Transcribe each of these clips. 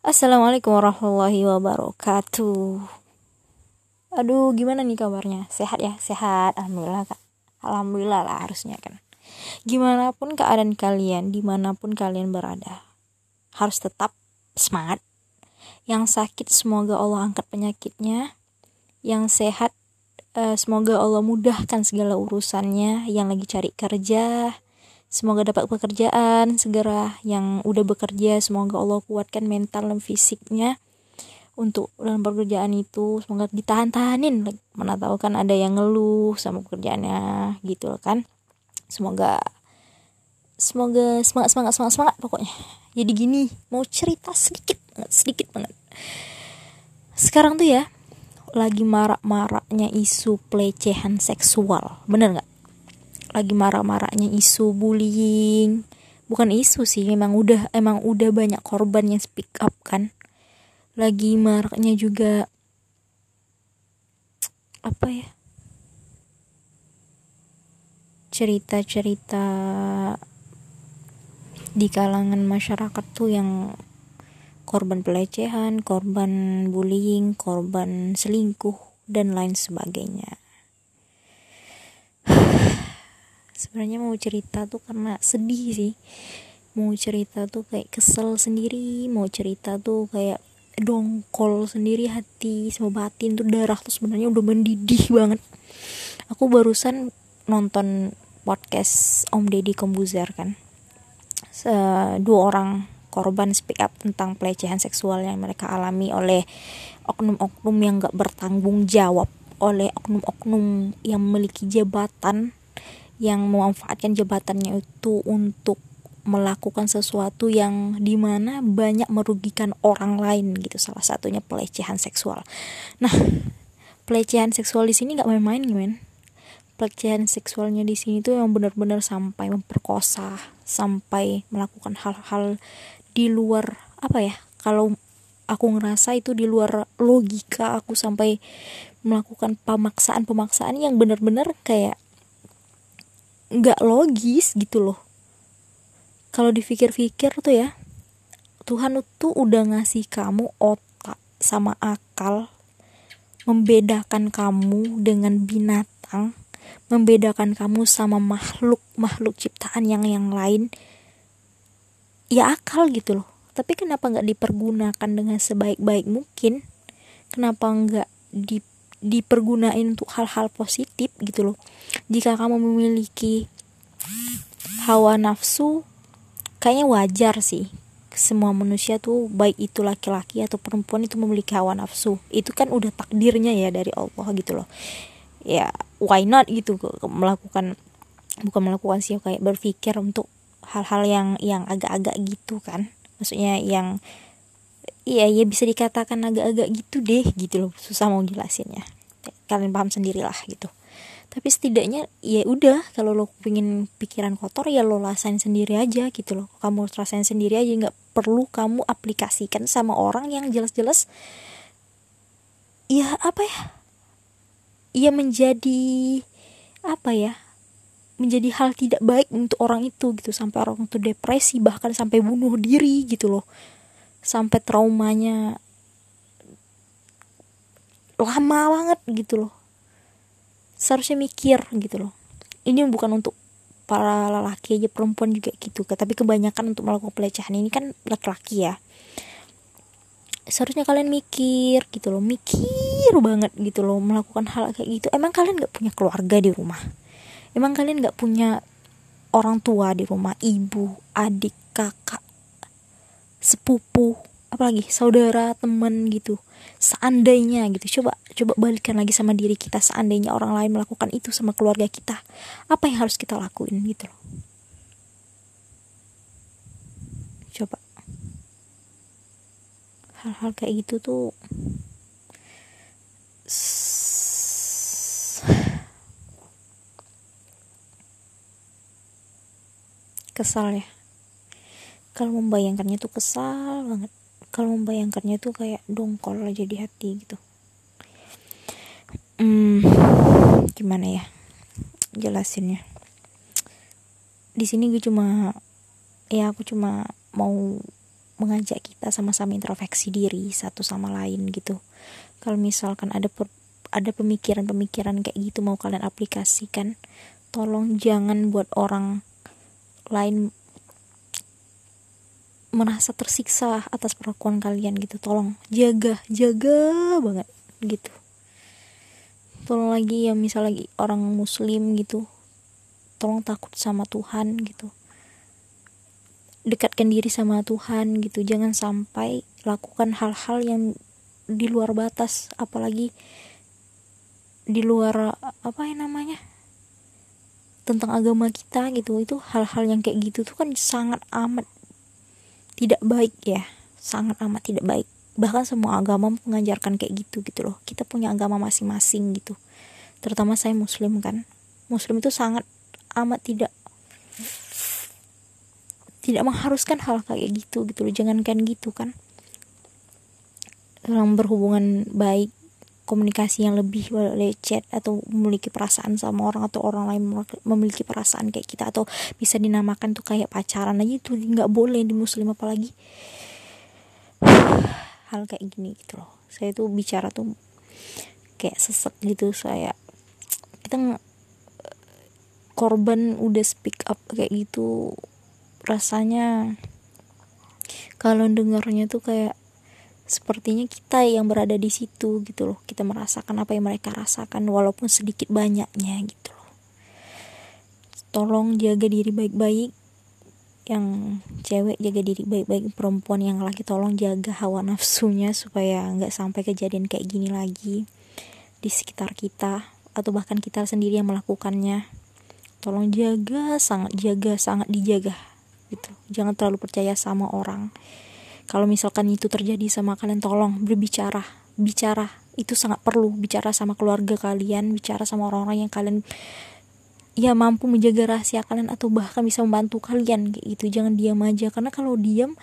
Assalamualaikum warahmatullahi wabarakatuh. Aduh, gimana nih kabarnya? Sehat ya? Sehat. Alhamdulillah, Kak. Alhamdulillah lah harusnya kan. Gimana pun keadaan kalian, di mana pun kalian berada, harus tetap semangat. Yang sakit, semoga Allah angkat penyakitnya. Yang sehat, eh, semoga Allah mudahkan segala urusannya. Yang lagi cari kerja, Semoga dapat pekerjaan segera yang udah bekerja. Semoga Allah kuatkan mental dan fisiknya untuk dalam pekerjaan itu. Semoga ditahan-tahanin. Mana tahu kan ada yang ngeluh sama pekerjaannya gitu kan. Semoga semoga semangat semangat semangat semangat pokoknya. Jadi gini, mau cerita sedikit banget, sedikit banget. Sekarang tuh ya lagi marak-maraknya isu pelecehan seksual. Bener nggak? Lagi marah-marahnya isu bullying. Bukan isu sih memang udah emang udah banyak korban yang speak up kan. Lagi maraknya juga apa ya? Cerita-cerita di kalangan masyarakat tuh yang korban pelecehan, korban bullying, korban selingkuh dan lain sebagainya. Sebenarnya mau cerita tuh karena sedih sih. Mau cerita tuh kayak kesel sendiri mau cerita tuh kayak dongkol sendiri hati sama batin tuh darah tuh sebenarnya udah mendidih banget. Aku barusan nonton podcast Om Deddy Kombuzer kan. Se dua orang korban speak up tentang pelecehan seksual yang mereka alami oleh oknum-oknum yang gak bertanggung jawab oleh oknum-oknum yang memiliki jabatan yang memanfaatkan jabatannya itu untuk melakukan sesuatu yang di mana banyak merugikan orang lain gitu salah satunya pelecehan seksual. Nah pelecehan seksual di sini nggak main-main men. Pelecehan seksualnya di sini tuh yang benar-benar sampai memperkosa sampai melakukan hal-hal di luar apa ya kalau aku ngerasa itu di luar logika aku sampai melakukan pemaksaan-pemaksaan yang benar-benar kayak nggak logis gitu loh. Kalau dipikir-pikir tuh ya Tuhan tuh udah ngasih kamu otak sama akal membedakan kamu dengan binatang membedakan kamu sama makhluk makhluk ciptaan yang yang lain. Ya akal gitu loh. Tapi kenapa nggak dipergunakan dengan sebaik-baik mungkin? Kenapa nggak di dipergunain untuk hal-hal positif gitu loh. Jika kamu memiliki hawa nafsu kayaknya wajar sih. Semua manusia tuh baik itu laki-laki atau perempuan itu memiliki hawa nafsu. Itu kan udah takdirnya ya dari Allah gitu loh. Ya why not gitu melakukan bukan melakukan sih kayak berpikir untuk hal-hal yang yang agak-agak gitu kan. Maksudnya yang iya ya bisa dikatakan agak-agak gitu deh gitu loh. Susah mau jelasinnya. Kalian paham sendirilah gitu. Tapi setidaknya ya udah kalau lo pengen pikiran kotor ya lo rasain sendiri aja gitu loh. Kamu rasain sendiri aja nggak perlu kamu aplikasikan sama orang yang jelas-jelas ya apa ya ia menjadi apa ya menjadi hal tidak baik untuk orang itu gitu. Sampai orang itu depresi bahkan sampai bunuh diri gitu loh sampai traumanya lama banget gitu loh. Seharusnya mikir gitu loh. Ini bukan untuk para lelaki aja perempuan juga gitu tapi kebanyakan untuk melakukan pelecehan ini kan laki-laki ya. Seharusnya kalian mikir gitu loh mikir banget gitu loh melakukan hal kayak gitu. Emang kalian nggak punya keluarga di rumah? Emang kalian nggak punya orang tua di rumah? Ibu adik kakak sepupu apalagi saudara teman gitu seandainya gitu. Coba coba balikan lagi sama diri kita seandainya orang lain melakukan itu sama keluarga kita apa yang harus kita lakuin gitu loh. Coba. Hal-hal kayak gitu tuh kesal ya kalau membayangkannya tuh kesal banget. Kalau membayangkannya tuh kayak dongkol aja di hati gitu. Hmm, gimana ya? Jelasinnya. Di sini gue cuma ya aku cuma mau mengajak kita sama-sama introspeksi diri satu sama lain gitu. Kalau misalkan ada per, ada pemikiran-pemikiran kayak gitu mau kalian aplikasikan tolong jangan buat orang lain merasa tersiksa atas perlakuan kalian gitu. Tolong jaga jaga banget gitu. Tolong lagi ya misal lagi orang muslim gitu tolong takut sama Tuhan gitu. Dekatkan diri sama Tuhan gitu. Jangan sampai lakukan hal-hal yang di luar batas apalagi di luar apa ya namanya tentang agama kita gitu. Itu hal-hal yang kayak gitu tuh kan sangat amat tidak baik ya. Sangat amat tidak baik. Bahkan semua agama mengajarkan kayak gitu gitu loh. Kita punya agama masing-masing gitu. Terutama saya muslim kan. Muslim itu sangat amat tidak tidak mengharuskan hal kayak gitu gitu loh. Jangankan gitu kan. Dalam berhubungan baik komunikasi yang lebih boleh atau memiliki perasaan sama orang atau orang lain memiliki perasaan kayak kita atau bisa dinamakan tuh kayak pacaran aja itu nggak boleh di muslim apalagi. Hal kayak gini gitu loh. Saya tuh bicara tuh kayak sesek gitu saya kita korban udah speak up kayak gitu rasanya kalau dengarnya tuh kayak sepertinya kita yang berada di situ gitu loh. Kita merasakan apa yang mereka rasakan walaupun sedikit banyaknya gitu loh. Tolong jaga diri baik-baik. Yang cewek jaga diri baik-baik. Perempuan yang laki tolong jaga hawa nafsunya supaya nggak sampai kejadian kayak gini lagi di sekitar kita atau bahkan kita sendiri yang melakukannya. Tolong jaga sangat jaga sangat dijaga gitu. Jangan terlalu percaya sama orang kalau misalkan itu terjadi sama kalian tolong berbicara. Bicara itu sangat perlu. Bicara sama keluarga kalian bicara sama orang-orang yang kalian ya mampu menjaga rahasia kalian atau bahkan bisa membantu kalian kayak gitu. Jangan diam aja. Karena kalau diam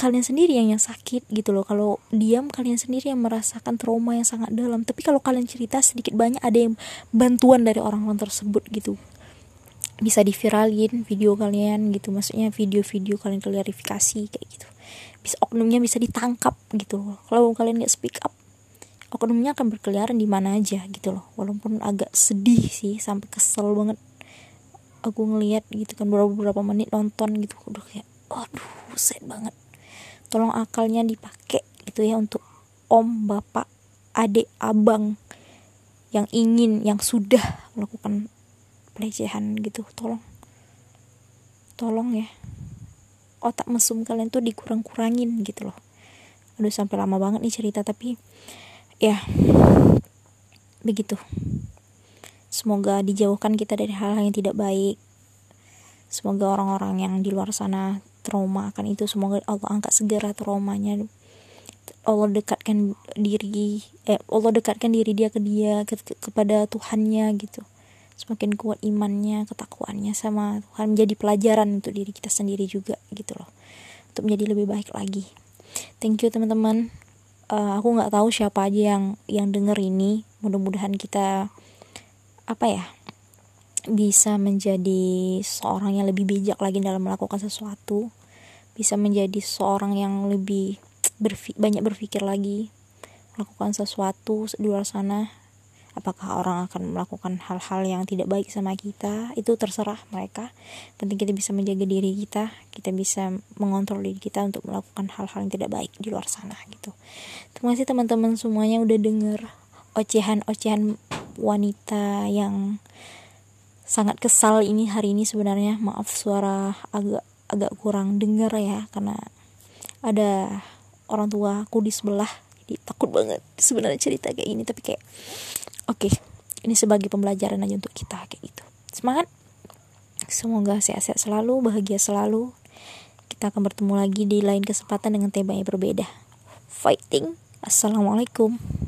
kalian sendiri yang yang sakit gitu loh. Kalau diam kalian sendiri yang merasakan trauma yang sangat dalam. Tapi kalau kalian cerita sedikit banyak ada yang bantuan dari orang-orang tersebut gitu. Bisa diviralin video kalian gitu. Maksudnya video-video kalian klarifikasi kayak gitu bisa oknumnya bisa ditangkap gitu kalau kalian nggak speak up oknumnya akan berkeliaran di mana aja gitu loh. Walaupun agak sedih sih sampai kesel banget. Aku ngeliat gitu kan beberapa beberapa menit nonton gitu. Udah kayak aduh set banget. Tolong akalnya dipakai gitu ya untuk om bapak adik abang yang ingin yang sudah melakukan pelecehan gitu. Tolong. Tolong ya otak mesum kalian tuh dikurang-kurangin gitu loh. Udah sampai lama banget nih cerita tapi ya begitu. Semoga dijauhkan kita dari hal-hal yang tidak baik. Semoga orang-orang yang di luar sana trauma akan itu. Semoga Allah angkat segera traumanya. Allah dekatkan diri eh Allah dekatkan diri dia ke dia ke, kepada Tuhannya gitu semakin kuat imannya ketakwaannya sama Tuhan menjadi pelajaran untuk diri kita sendiri juga gitu loh. Untuk menjadi lebih baik lagi. Thank you teman-teman. Uh, aku nggak tahu siapa aja yang yang denger ini. Mudah-mudahan kita apa ya bisa menjadi seorang yang lebih bijak lagi dalam melakukan sesuatu. Bisa menjadi seorang yang lebih berfi banyak berpikir lagi. Melakukan sesuatu di luar sana apakah orang akan melakukan hal-hal yang tidak baik sama kita? Itu terserah mereka. Penting kita bisa menjaga diri kita. Kita bisa mengontrol diri kita untuk melakukan hal-hal yang tidak baik di luar sana gitu. Terima kasih teman-teman semuanya udah denger ocehan-ocehan wanita yang sangat kesal ini hari ini sebenarnya. Maaf suara agak agak kurang denger ya karena ada orang tua aku di sebelah. Jadi takut banget sebenarnya cerita kayak gini tapi kayak oke okay, ini sebagai pembelajaran aja untuk kita kayak gitu. Semangat. Semoga sehat-sehat selalu bahagia selalu. Kita akan bertemu lagi di lain kesempatan dengan tema yang berbeda. Fighting. Assalamualaikum